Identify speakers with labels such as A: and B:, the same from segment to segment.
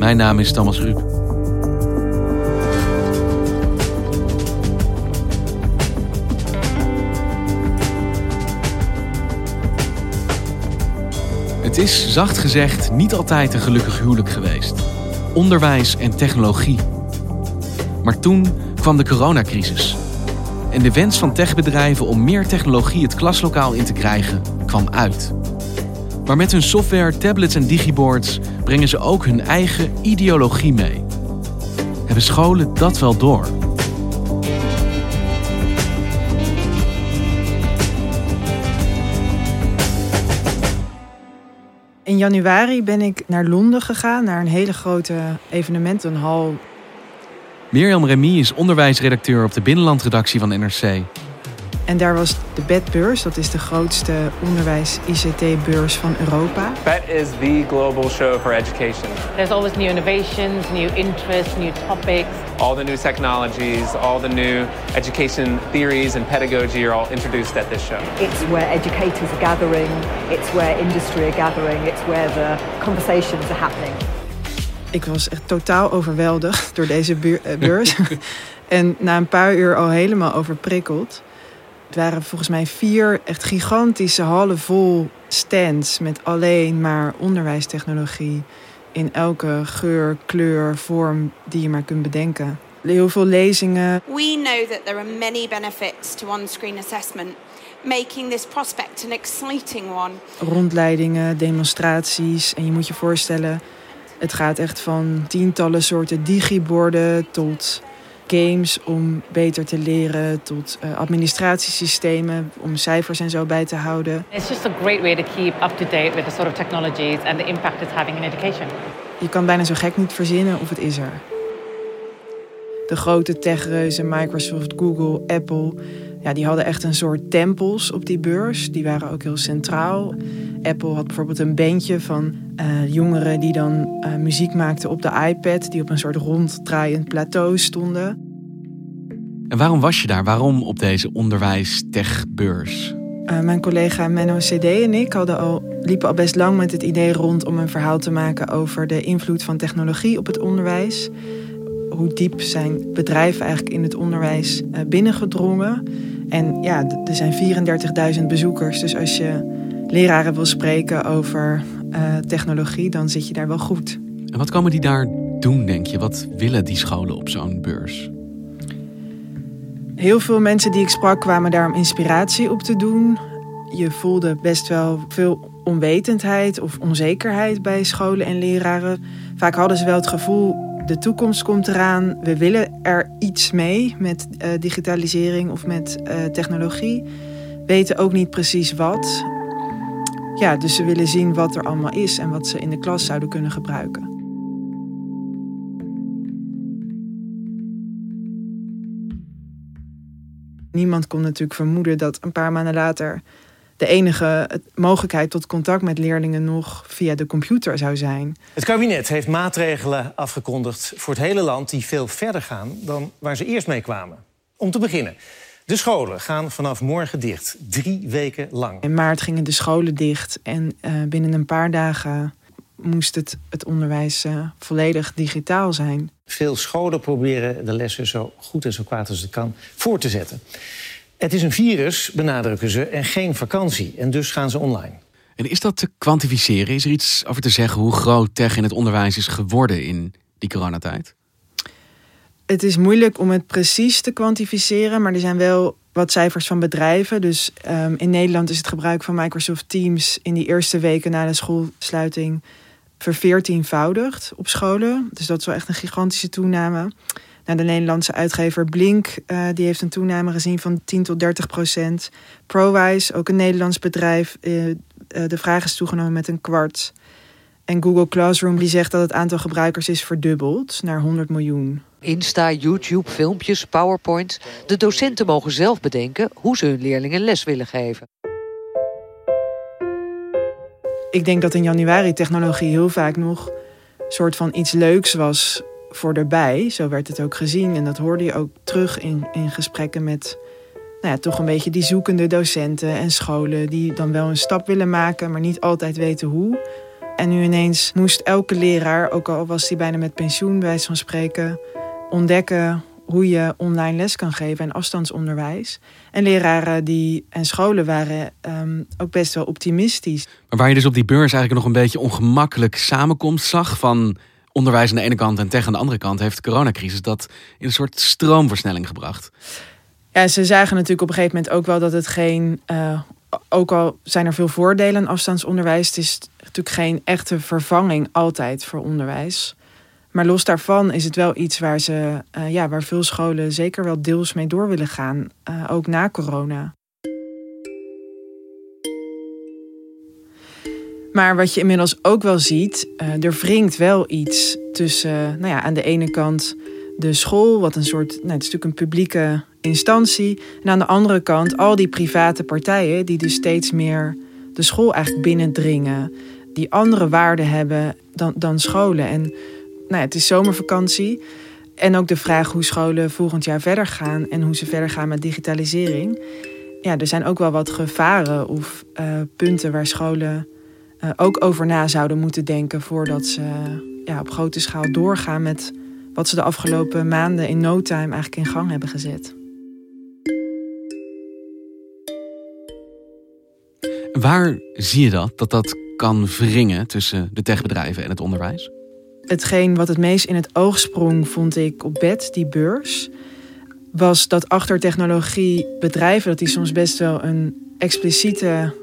A: Mijn naam is Thomas Ruip. Het is, zacht gezegd, niet altijd een gelukkig huwelijk geweest. Onderwijs en technologie. Maar toen kwam de coronacrisis. En de wens van techbedrijven om meer technologie het klaslokaal in te krijgen kwam uit. Maar met hun software, tablets en digiboards brengen ze ook hun eigen ideologie mee. Hebben scholen dat wel door?
B: In januari ben ik naar Londen gegaan, naar een hele grote evenementenhal.
A: Mirjam Remy is onderwijsredacteur op de binnenlandredactie van NRC.
B: En daar was de BED-beurs, dat is de grootste onderwijs-ICT-beurs van Europa.
C: BET is the global show for education.
D: There's always new innovations, new interests, new topics.
C: All the new technologies, all the new education theories and pedagogy are all introduced at this show.
E: It's where educators are gathering, it's where industry are gathering, it's where the conversations are happening.
B: Ik was echt totaal overweldigd door deze eh, beurs. en na een paar uur al helemaal overprikkeld. Het waren volgens mij vier echt gigantische hallen vol stands met alleen maar onderwijstechnologie in elke geur, kleur, vorm die je maar kunt bedenken. Heel veel lezingen.
F: We know that there are many benefits to on-screen assessment, making this prospect an exciting one.
B: Rondleidingen, demonstraties en je moet je voorstellen, het gaat echt van tientallen soorten digiborden tot games om beter te leren, tot uh, administratiesystemen om cijfers en zo bij te houden.
D: It's just a great way to keep up to date with the sort of technologies and the impact it's having in education.
B: Je kan bijna zo gek niet verzinnen of het is er. De grote techreuzen Microsoft, Google, Apple, ja, die hadden echt een soort tempels op die beurs. Die waren ook heel centraal. Apple had bijvoorbeeld een bandje van uh, jongeren die dan uh, muziek maakten op de iPad, die op een soort ronddraaiend plateau stonden.
A: En waarom was je daar? Waarom op deze onderwijs-techbeurs?
B: Uh, mijn collega Menno CD en ik hadden al, liepen al best lang met het idee rond om een verhaal te maken over de invloed van technologie op het onderwijs. Hoe diep zijn bedrijven eigenlijk in het onderwijs binnengedrongen? En ja, er zijn 34.000 bezoekers, dus als je leraren wil spreken over uh, technologie, dan zit je daar wel goed.
A: En wat komen die daar doen, denk je? Wat willen die scholen op zo'n beurs?
B: Heel veel mensen die ik sprak kwamen daar om inspiratie op te doen. Je voelde best wel veel onwetendheid of onzekerheid bij scholen en leraren. Vaak hadden ze wel het gevoel, de toekomst komt eraan. We willen er iets mee met uh, digitalisering of met uh, technologie. Weten ook niet precies wat. Ja, dus ze willen zien wat er allemaal is en wat ze in de klas zouden kunnen gebruiken. Niemand kon natuurlijk vermoeden dat een paar maanden later de enige mogelijkheid tot contact met leerlingen nog via de computer zou zijn.
G: Het kabinet heeft maatregelen afgekondigd voor het hele land die veel verder gaan dan waar ze eerst mee kwamen. Om te beginnen. De scholen gaan vanaf morgen dicht, drie weken lang.
B: In maart gingen de scholen dicht en uh, binnen een paar dagen moest het, het onderwijs uh, volledig digitaal zijn.
G: Veel scholen proberen de lessen zo goed en zo kwaad als het kan voor te zetten. Het is een virus, benadrukken ze, en geen vakantie. En dus gaan ze online.
A: En is dat te kwantificeren? Is er iets over te zeggen hoe groot tech in het onderwijs is geworden in die coronatijd?
B: Het is moeilijk om het precies te kwantificeren, maar er zijn wel wat cijfers van bedrijven. Dus um, in Nederland is het gebruik van Microsoft Teams in die eerste weken na de schoolsluiting verveertienvoudigd op scholen. Dus dat is wel echt een gigantische toename. Nou, de Nederlandse uitgever Blink uh, die heeft een toename gezien van 10 tot 30 procent. ProWise, ook een Nederlands bedrijf, uh, uh, de vraag is toegenomen met een kwart. En Google Classroom die zegt dat het aantal gebruikers is verdubbeld naar 100 miljoen.
H: Insta, YouTube, filmpjes, PowerPoint. De docenten mogen zelf bedenken hoe ze hun leerlingen les willen geven.
B: Ik denk dat in januari technologie heel vaak nog een soort van iets leuks was voor erbij. Zo werd het ook gezien en dat hoorde je ook terug in, in gesprekken met nou ja, toch een beetje die zoekende docenten en scholen die dan wel een stap willen maken, maar niet altijd weten hoe. En nu ineens moest elke leraar, ook al was hij bijna met pensioen, bij van spreken, ontdekken hoe je online les kan geven en afstandsonderwijs. En leraren die, en scholen waren um, ook best wel optimistisch.
A: Maar waar je dus op die beurs eigenlijk nog een beetje ongemakkelijk samenkomst zag van onderwijs aan de ene kant en tech aan de andere kant, heeft de coronacrisis dat in een soort stroomversnelling gebracht.
B: Ja, ze zagen natuurlijk op een gegeven moment ook wel dat het geen. Uh, ook al zijn er veel voordelen afstandsonderwijs, het is natuurlijk geen echte vervanging altijd voor onderwijs. Maar los daarvan is het wel iets waar, ze, uh, ja, waar veel scholen zeker wel deels mee door willen gaan, uh, ook na corona. Maar wat je inmiddels ook wel ziet, uh, er wringt wel iets tussen, nou ja, aan de ene kant de school, wat een soort, nou, het is natuurlijk een publieke instantie. En aan de andere kant al die private partijen die dus steeds meer de school eigenlijk binnendringen. Die andere waarden hebben dan, dan scholen. En nou ja, het is zomervakantie. En ook de vraag hoe scholen volgend jaar verder gaan en hoe ze verder gaan met digitalisering. Ja, er zijn ook wel wat gevaren of uh, punten waar scholen uh, ook over na zouden moeten denken voordat ze ja, op grote schaal doorgaan met wat ze de afgelopen maanden in no time eigenlijk in gang hebben gezet.
A: Waar zie je dat, dat dat kan wringen tussen de techbedrijven en het onderwijs?
B: Hetgeen wat het meest in het oog sprong, vond ik op bed, die beurs, was dat achter technologiebedrijven, dat die soms best wel een expliciete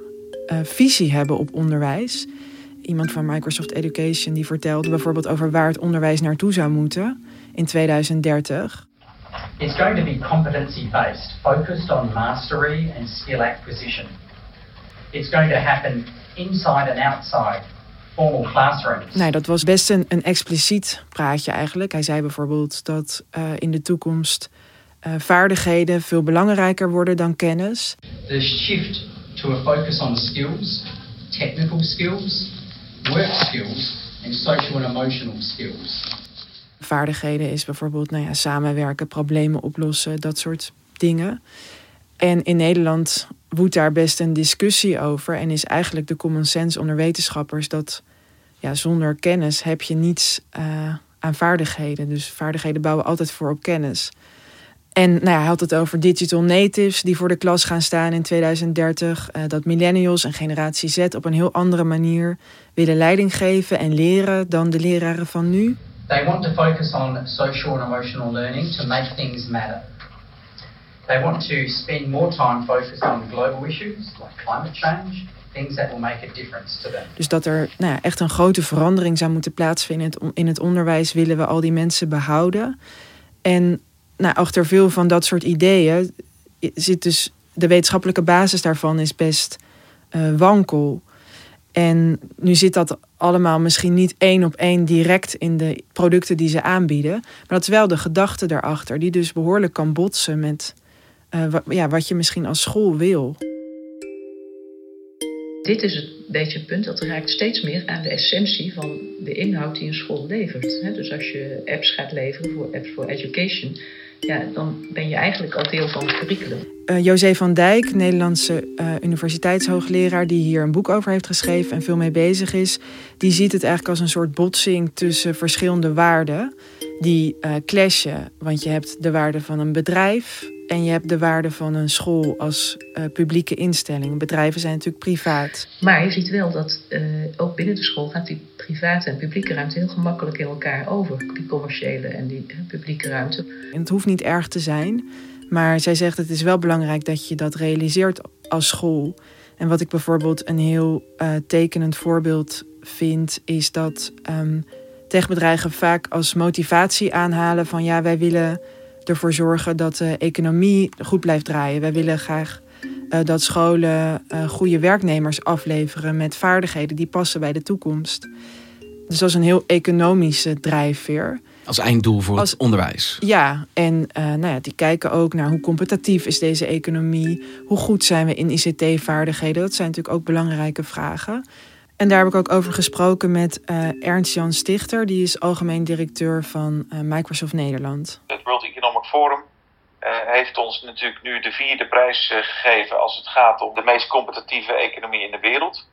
B: uh, visie hebben op onderwijs. Iemand van Microsoft Education die vertelde bijvoorbeeld over waar het onderwijs naartoe zou moeten in 2030.
I: It's going to be competency based, focused on mastery and skill acquisition. It's going to happen inside and outside formal classrooms.
B: Nee, dat was best een, een expliciet praatje eigenlijk. Hij zei bijvoorbeeld dat uh, in de toekomst uh, vaardigheden veel belangrijker worden dan kennis.
I: The shift to a focus on skills, technical skills, work skills and social and emotional skills.
B: Vaardigheden is bijvoorbeeld nou ja, samenwerken, problemen oplossen, dat soort dingen. En in Nederland woedt daar best een discussie over. En is eigenlijk de common sense onder wetenschappers dat ja, zonder kennis heb je niets uh, aan vaardigheden. Dus vaardigheden bouwen altijd voor op kennis. En nou ja, hij had het over digital natives die voor de klas gaan staan in 2030. Uh, dat millennials en generatie Z op een heel andere manier willen leiding geven en leren dan de leraren van nu.
I: They want to focus on social and emotional learning to make things matter. They want to spend more time focused on global issues like climate change, things that will make a difference to them.
B: Dus dat er nou ja, echt een grote verandering zou moeten plaatsvinden in het onderwijs, willen we al die mensen behouden. En nou, achter veel van dat soort ideeën zit dus de wetenschappelijke basis daarvan is best uh, wankel. En nu zit dat allemaal misschien niet één op één direct in de producten die ze aanbieden. Maar dat is wel de gedachte daarachter, die dus behoorlijk kan botsen met uh, wat, ja, wat je misschien als school wil.
J: Dit is een beetje het punt dat raakt steeds meer aan de essentie van de inhoud die een school levert. Dus als je apps gaat leveren voor apps for education, ja, dan ben je eigenlijk al deel van het curriculum.
B: Uh, José van Dijk, Nederlandse uh, universiteitshoogleraar, die hier een boek over heeft geschreven en veel mee bezig is, die ziet het eigenlijk als een soort botsing tussen verschillende waarden die uh, clashen. Want je hebt de waarde van een bedrijf En je hebt de waarde van een school als publieke instelling. Bedrijven zijn natuurlijk privaat.
J: Maar je ziet wel dat ook binnen de school gaat die private en publieke ruimte heel gemakkelijk in elkaar over. Die commerciële en die publieke ruimte.
B: En het hoeft niet erg te zijn. Maar zij zegt het is wel belangrijk dat je dat realiseert als school. En wat ik bijvoorbeeld een heel tekenend voorbeeld vind, is dat um, techbedrijven vaak als motivatie aanhalen van ja, wij willen ervoor zorgen dat de economie goed blijft draaien. Wij willen graag uh, dat scholen uh, goede werknemers afleveren met vaardigheden die passen bij de toekomst. Dus dat is een heel economische drijfveer.
A: Als einddoel voor
B: Als,
A: het onderwijs.
B: Ja, en uh, nou ja, die kijken ook naar hoe competitief is deze economie. Hoe goed zijn we in ICT-vaardigheden? Dat zijn natuurlijk ook belangrijke vragen. En daar heb ik ook over gesproken met uh, Ernst-Jan Stichter. Die is algemeen directeur van uh, Microsoft Nederland.
K: Het World Economic Forum uh, heeft ons natuurlijk nu de vierde prijs gegeven... als het gaat om de meest competitieve economie in de wereld.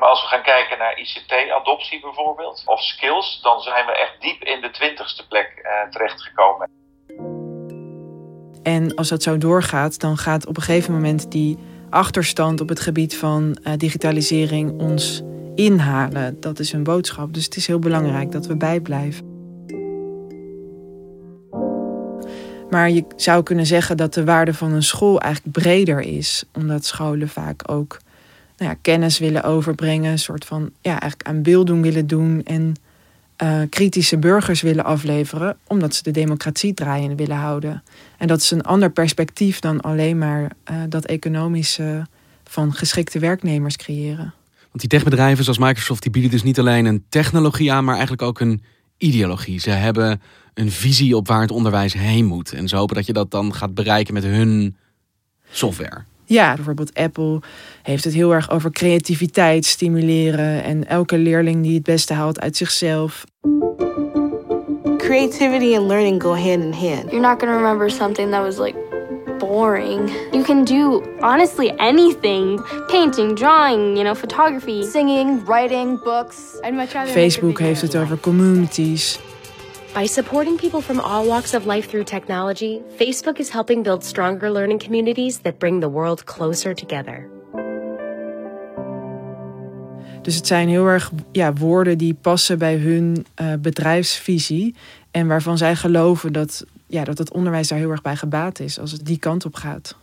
K: Maar als we gaan kijken naar ICT-adoptie bijvoorbeeld, of skills... dan zijn we echt diep in de twintigste plek terechtgekomen.
B: En als dat zo doorgaat, dan gaat op een gegeven moment die achterstand op het gebied van uh, digitalisering ons inhalen. Dat is hun boodschap. Dus het is heel belangrijk dat we bijblijven. Maar je zou kunnen zeggen dat de waarde van een school eigenlijk breder is, omdat scholen vaak ook nou ja, kennis willen overbrengen, een soort van ja, eigenlijk aan beelddoen willen doen en uh, kritische burgers willen afleveren, omdat ze de democratie draaiende willen houden. En dat is een ander perspectief dan alleen maar uh, dat economische van geschikte werknemers creëren.
A: Want die techbedrijven zoals Microsoft die bieden dus niet alleen een technologie aan, maar eigenlijk ook een ideologie. Ze hebben een visie op waar het onderwijs heen moet. En ze hopen dat je dat dan gaat bereiken met hun software.
B: Ja, bijvoorbeeld Apple heeft het heel erg over creativiteit stimuleren en elke leerling die het beste haalt uit zichzelf.
L: Creativity and learning go hand in hand.
M: You're not going to remember something that was like boring. You can do honestly anything. Painting, drawing, you know, photography,
L: singing, writing, books.
M: I'd much rather
B: Facebook heeft het over communities.
N: By supporting people from all walks of life through technology, Facebook is helping build stronger learning communities that bring the world closer together.
B: Dus het zijn heel erg ja, woorden die passen bij hun uh, bedrijfsvisie. En waarvan zij geloven dat, ja, dat het onderwijs daar heel erg bij gebaat is als het die kant op gaat.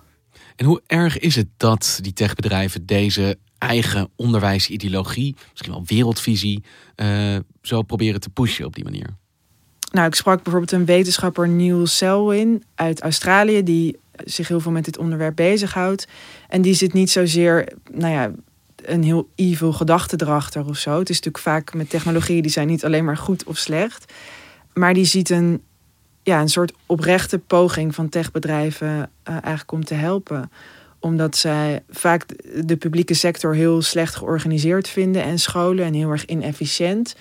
A: En hoe erg is het dat die techbedrijven deze eigen onderwijsideologie, misschien wel wereldvisie, uh, zo proberen te pushen op die manier?
B: Nou, ik sprak bijvoorbeeld een wetenschapper Neil Selwyn uit Australië, die zich heel veel met dit onderwerp bezighoudt. En die zit niet zozeer, nou ja, een heel evil gedachte erachter of zo. Het is natuurlijk vaak met technologie, die zijn niet alleen maar goed of slecht. Maar die ziet een, ja, een soort oprechte poging van techbedrijven uh, eigenlijk om te helpen omdat zij vaak de publieke sector heel slecht georganiseerd vinden en scholen en heel erg inefficiënt.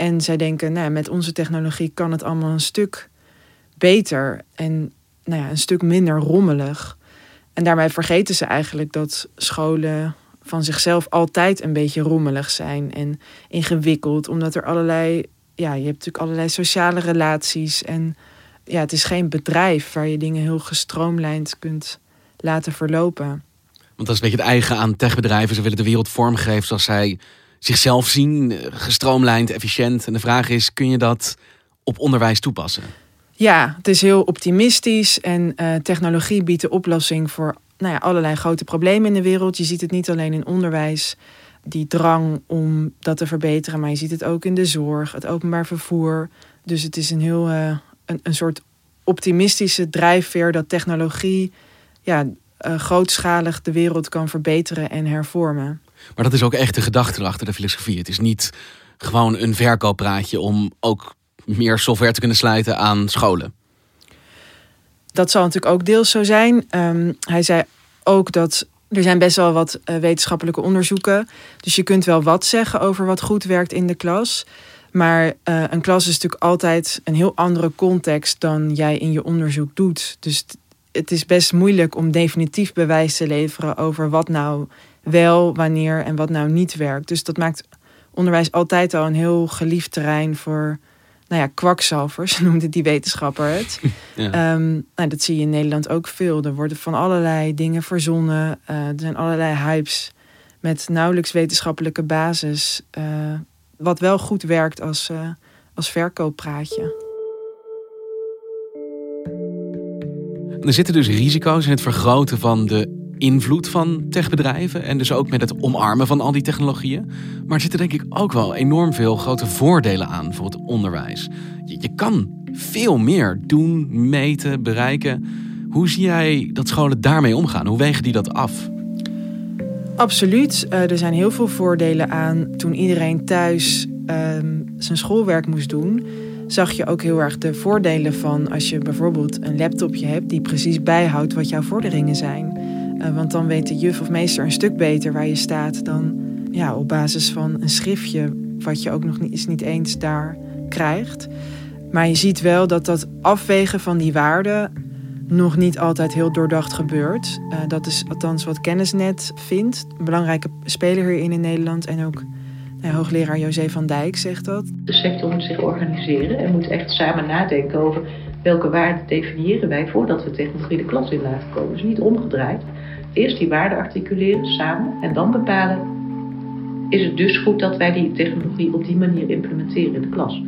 B: En zij denken, nou, met onze technologie kan het allemaal een stuk beter en nou ja, een stuk minder rommelig. En daarmee vergeten ze eigenlijk dat scholen van zichzelf altijd een beetje rommelig zijn en ingewikkeld, omdat er allerlei, ja, je hebt natuurlijk allerlei sociale relaties en ja, het is geen bedrijf waar je dingen heel gestroomlijnd kunt laten verlopen.
A: Want dat is een beetje het eigen aan techbedrijven. Ze willen de wereld vormgeven zoals zij zichzelf zien, gestroomlijnd, efficiënt. En de vraag is, kun je dat op onderwijs toepassen?
B: Ja, het is heel optimistisch en uh, technologie biedt de oplossing voor nou ja, allerlei grote problemen in de wereld. Je ziet het niet alleen in onderwijs, die drang om dat te verbeteren, maar je ziet het ook in de zorg, het openbaar vervoer. Dus het is een heel uh, een, een soort optimistische drijfveer dat technologie ja, grootschalig de wereld kan verbeteren en hervormen.
A: Maar dat is ook echt de gedachte achter de filosofie. Het is niet gewoon een verkooppraatje om ook meer software te kunnen sluiten aan scholen.
B: Dat zal natuurlijk ook deels zo zijn. Um, hij zei ook dat er zijn best wel wat uh, wetenschappelijke onderzoeken. Dus je kunt wel wat zeggen over wat goed werkt in de klas. Maar uh, een klas is natuurlijk altijd een heel andere context dan jij in je onderzoek doet. Dus het is best moeilijk om definitief bewijs te leveren over wat nou wel, wanneer en wat nou niet werkt. Dus dat maakt onderwijs altijd al een heel geliefd terrein voor nou ja, kwakzalvers, noemde die wetenschapper het.
A: Ja.
B: Ehm, nou, dat zie je in Nederland ook veel. Er worden van allerlei dingen verzonnen. Eh, er zijn allerlei hypes met nauwelijks wetenschappelijke basis. eh, wat wel goed werkt als, eh, als verkooppraatje.
A: Er zitten dus risico's in het vergroten van de invloed van techbedrijven. En dus ook met het omarmen van al die technologieën. Maar er zitten denk ik ook wel enorm veel grote voordelen aan voor het onderwijs. Je, je kan veel meer doen, meten, bereiken. Hoe zie jij dat scholen daarmee omgaan? Hoe wegen die dat af?
B: Absoluut. Eh, er zijn heel veel voordelen aan. Toen iedereen thuis ehm, zijn schoolwerk moest doen, zag je ook heel erg de voordelen van als je bijvoorbeeld een laptopje hebt die precies bijhoudt wat jouw vorderingen zijn. Eh, want dan weet de juf of meester een stuk beter waar je staat dan ja, op basis van een schriftje, wat je ook nog niet, eens niet eens daar krijgt. Maar je ziet wel dat dat afwegen van die waarden nog niet altijd heel doordacht gebeurt. Eh, dat is althans wat Kennisnet vindt. Een belangrijke speler hierin in Nederland. En ook nou, hoogleraar José van Dijk zegt dat.
J: De sector moet zich organiseren en moet echt samen nadenken over welke waarden definiëren wij voordat we technologie de klas in laten komen. Dus niet omgedraaid. Eerst die waarden articuleren samen en dan bepalen: is het dus goed dat wij die technologie op die manier implementeren in de klas?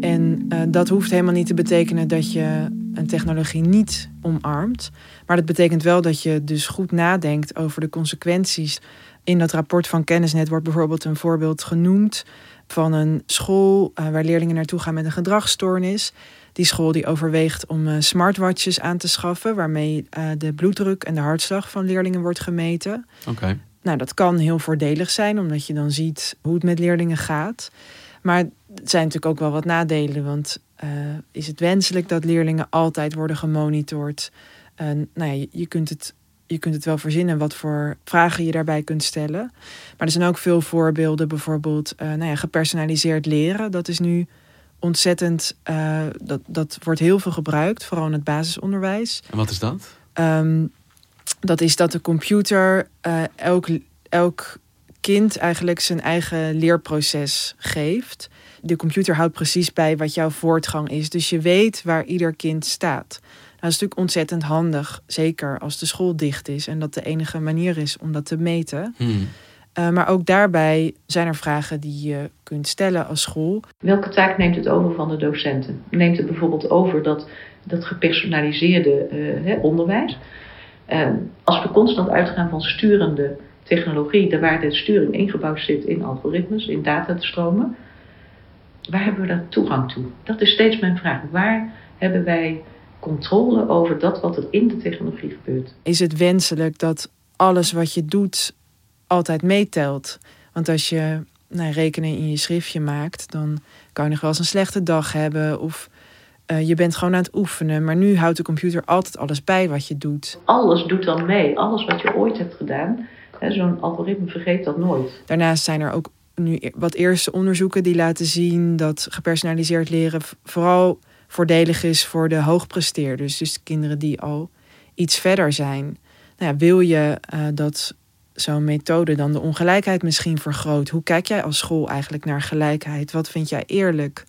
B: En eh, dat hoeft helemaal niet te betekenen dat je een technologie niet omarmt. Maar dat betekent wel dat je dus goed nadenkt over de consequenties. In dat rapport van Kennisnet wordt bijvoorbeeld een voorbeeld genoemd van een school eh, waar leerlingen naartoe gaan met een gedragsstoornis. Die school die overweegt om eh, smartwatches aan te schaffen, waarmee eh, de bloeddruk en de hartslag van leerlingen wordt gemeten.
A: Oké.
B: Nou, dat kan heel voordelig zijn, omdat je dan ziet hoe het met leerlingen gaat. Maar er zijn natuurlijk ook wel wat nadelen. Want is het wenselijk dat leerlingen altijd worden gemonitord? Nou ja, je, kunt het, je kunt het wel verzinnen wat voor vragen je daarbij kunt stellen. Maar er zijn ook veel voorbeelden, bijvoorbeeld uh, nou ja, gepersonaliseerd leren. Dat is nu ontzettend, uh, dat, dat wordt heel veel gebruikt, vooral in het basisonderwijs.
A: En wat is dat?
B: Um, dat is dat de computer uh, elk, elk kind eigenlijk zijn eigen leerproces geeft. De computer houdt precies bij wat jouw voortgang is. Dus je weet waar ieder kind staat. Dat is natuurlijk ontzettend handig. Zeker als de school dicht is en dat de enige manier is om dat te meten.
A: Hmm.
B: Uh, maar ook daarbij zijn er vragen die je kunt stellen als school.
J: Welke taak neemt het over van de docenten? Neemt het bijvoorbeeld over dat, dat gepersonaliseerde uh, hè, onderwijs? Uh, als we constant uitgaan van sturende technologie, waar de sturing ingebouwd zit in algoritmes, in datastromen, waar hebben we daar toegang toe? Dat is steeds mijn vraag. Waar hebben wij controle over dat wat er in de technologie gebeurt?
B: Is het wenselijk dat alles wat je doet altijd meetelt? Want als je nou, rekening in je schriftje maakt, dan kan je nog wel eens een slechte dag hebben of uh, je bent gewoon aan het oefenen. Maar nu houdt de computer altijd alles bij wat je doet.
J: Alles doet dan mee. Alles wat je ooit hebt gedaan. Zo'n algoritme vergeet dat nooit.
B: Daarnaast zijn er ook nu e-, wat eerste onderzoeken die laten zien dat gepersonaliseerd leren vooral voordelig is voor de hoogpresteerders. Dus kinderen die al iets verder zijn. Nou ja, wil je uh, dat zo'n methode dan de ongelijkheid misschien vergroot? Hoe kijk jij als school eigenlijk naar gelijkheid? Wat vind jij eerlijk?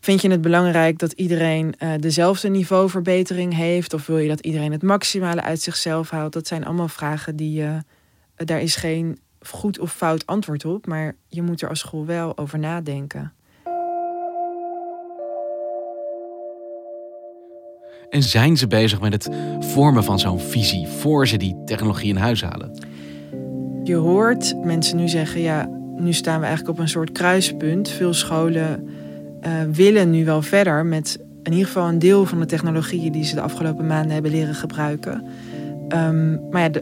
B: Vind je het belangrijk dat iedereen uh, dezelfde niveauverbetering heeft? Of wil je dat iedereen het maximale uit zichzelf haalt? Dat zijn allemaal vragen die je. Uh, daar is geen goed of fout antwoord op, maar je moet er als school wel over nadenken.
A: En zijn ze bezig met het vormen van zo'n visie voor ze die technologie in huis halen?
B: Je hoort mensen nu zeggen: ja, nu staan we eigenlijk op een soort kruispunt. Veel scholen uh, willen nu wel verder met in ieder geval een deel van de technologieën die ze de afgelopen maanden hebben leren gebruiken. Um, maar ja,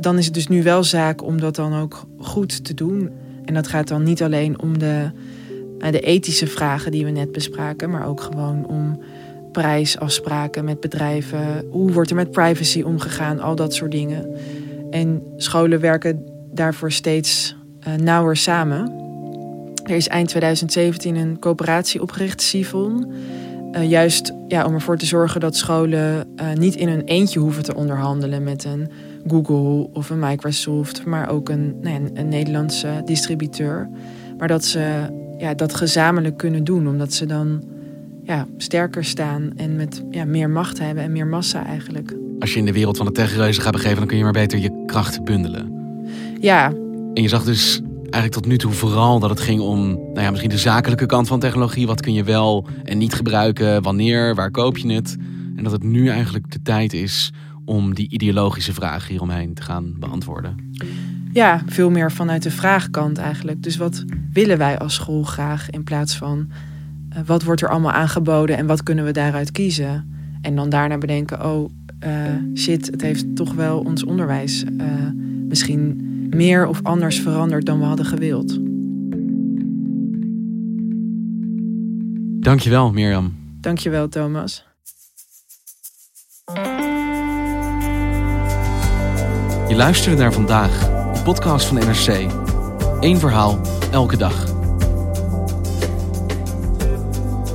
B: dan is het dus nu wel zaak om dat dan ook goed te doen. En dat gaat dan niet alleen om de, uh, de ethische vragen die we net bespraken, maar ook gewoon om prijsafspraken met bedrijven. Hoe wordt er met privacy omgegaan? Al dat soort dingen. En scholen werken daarvoor steeds uh, nauwer samen. Er is eind 2017 een coöperatie opgericht, Sifon. Uh, juist ja, om ervoor te zorgen dat scholen uh, niet in hun eentje hoeven te onderhandelen met een Google of een Microsoft, maar ook een, nou een Nederlandse distributeur. Maar dat ze ja, dat gezamenlijk kunnen doen. Omdat ze dan ja, sterker staan en met ja, meer macht hebben en meer massa eigenlijk.
A: Als je in de wereld van de techreuzen gaat begeven, dan kun je maar beter je kracht bundelen.
B: Ja.
A: En je zag dus eigenlijk tot nu toe vooral dat het ging om nou ja, misschien de zakelijke kant van technologie. Wat kun je wel en niet gebruiken? Wanneer? Waar koop je het? En dat het nu eigenlijk de tijd is om die ideologische vragen hieromheen te gaan beantwoorden.
B: Ja, veel meer vanuit de vraagkant eigenlijk. Dus wat willen wij als school graag in plaats van wat wordt er allemaal aangeboden en wat kunnen we daaruit kiezen? En dan daarna bedenken, oh uh, shit, het heeft toch wel ons onderwijs uh, misschien meer of anders veranderd dan we hadden gewild.
A: Dankjewel, Mirjam.
B: Dankjewel, Thomas.
A: Je luisterde naar vandaag, de podcast van NRC. Eén verhaal, elke dag.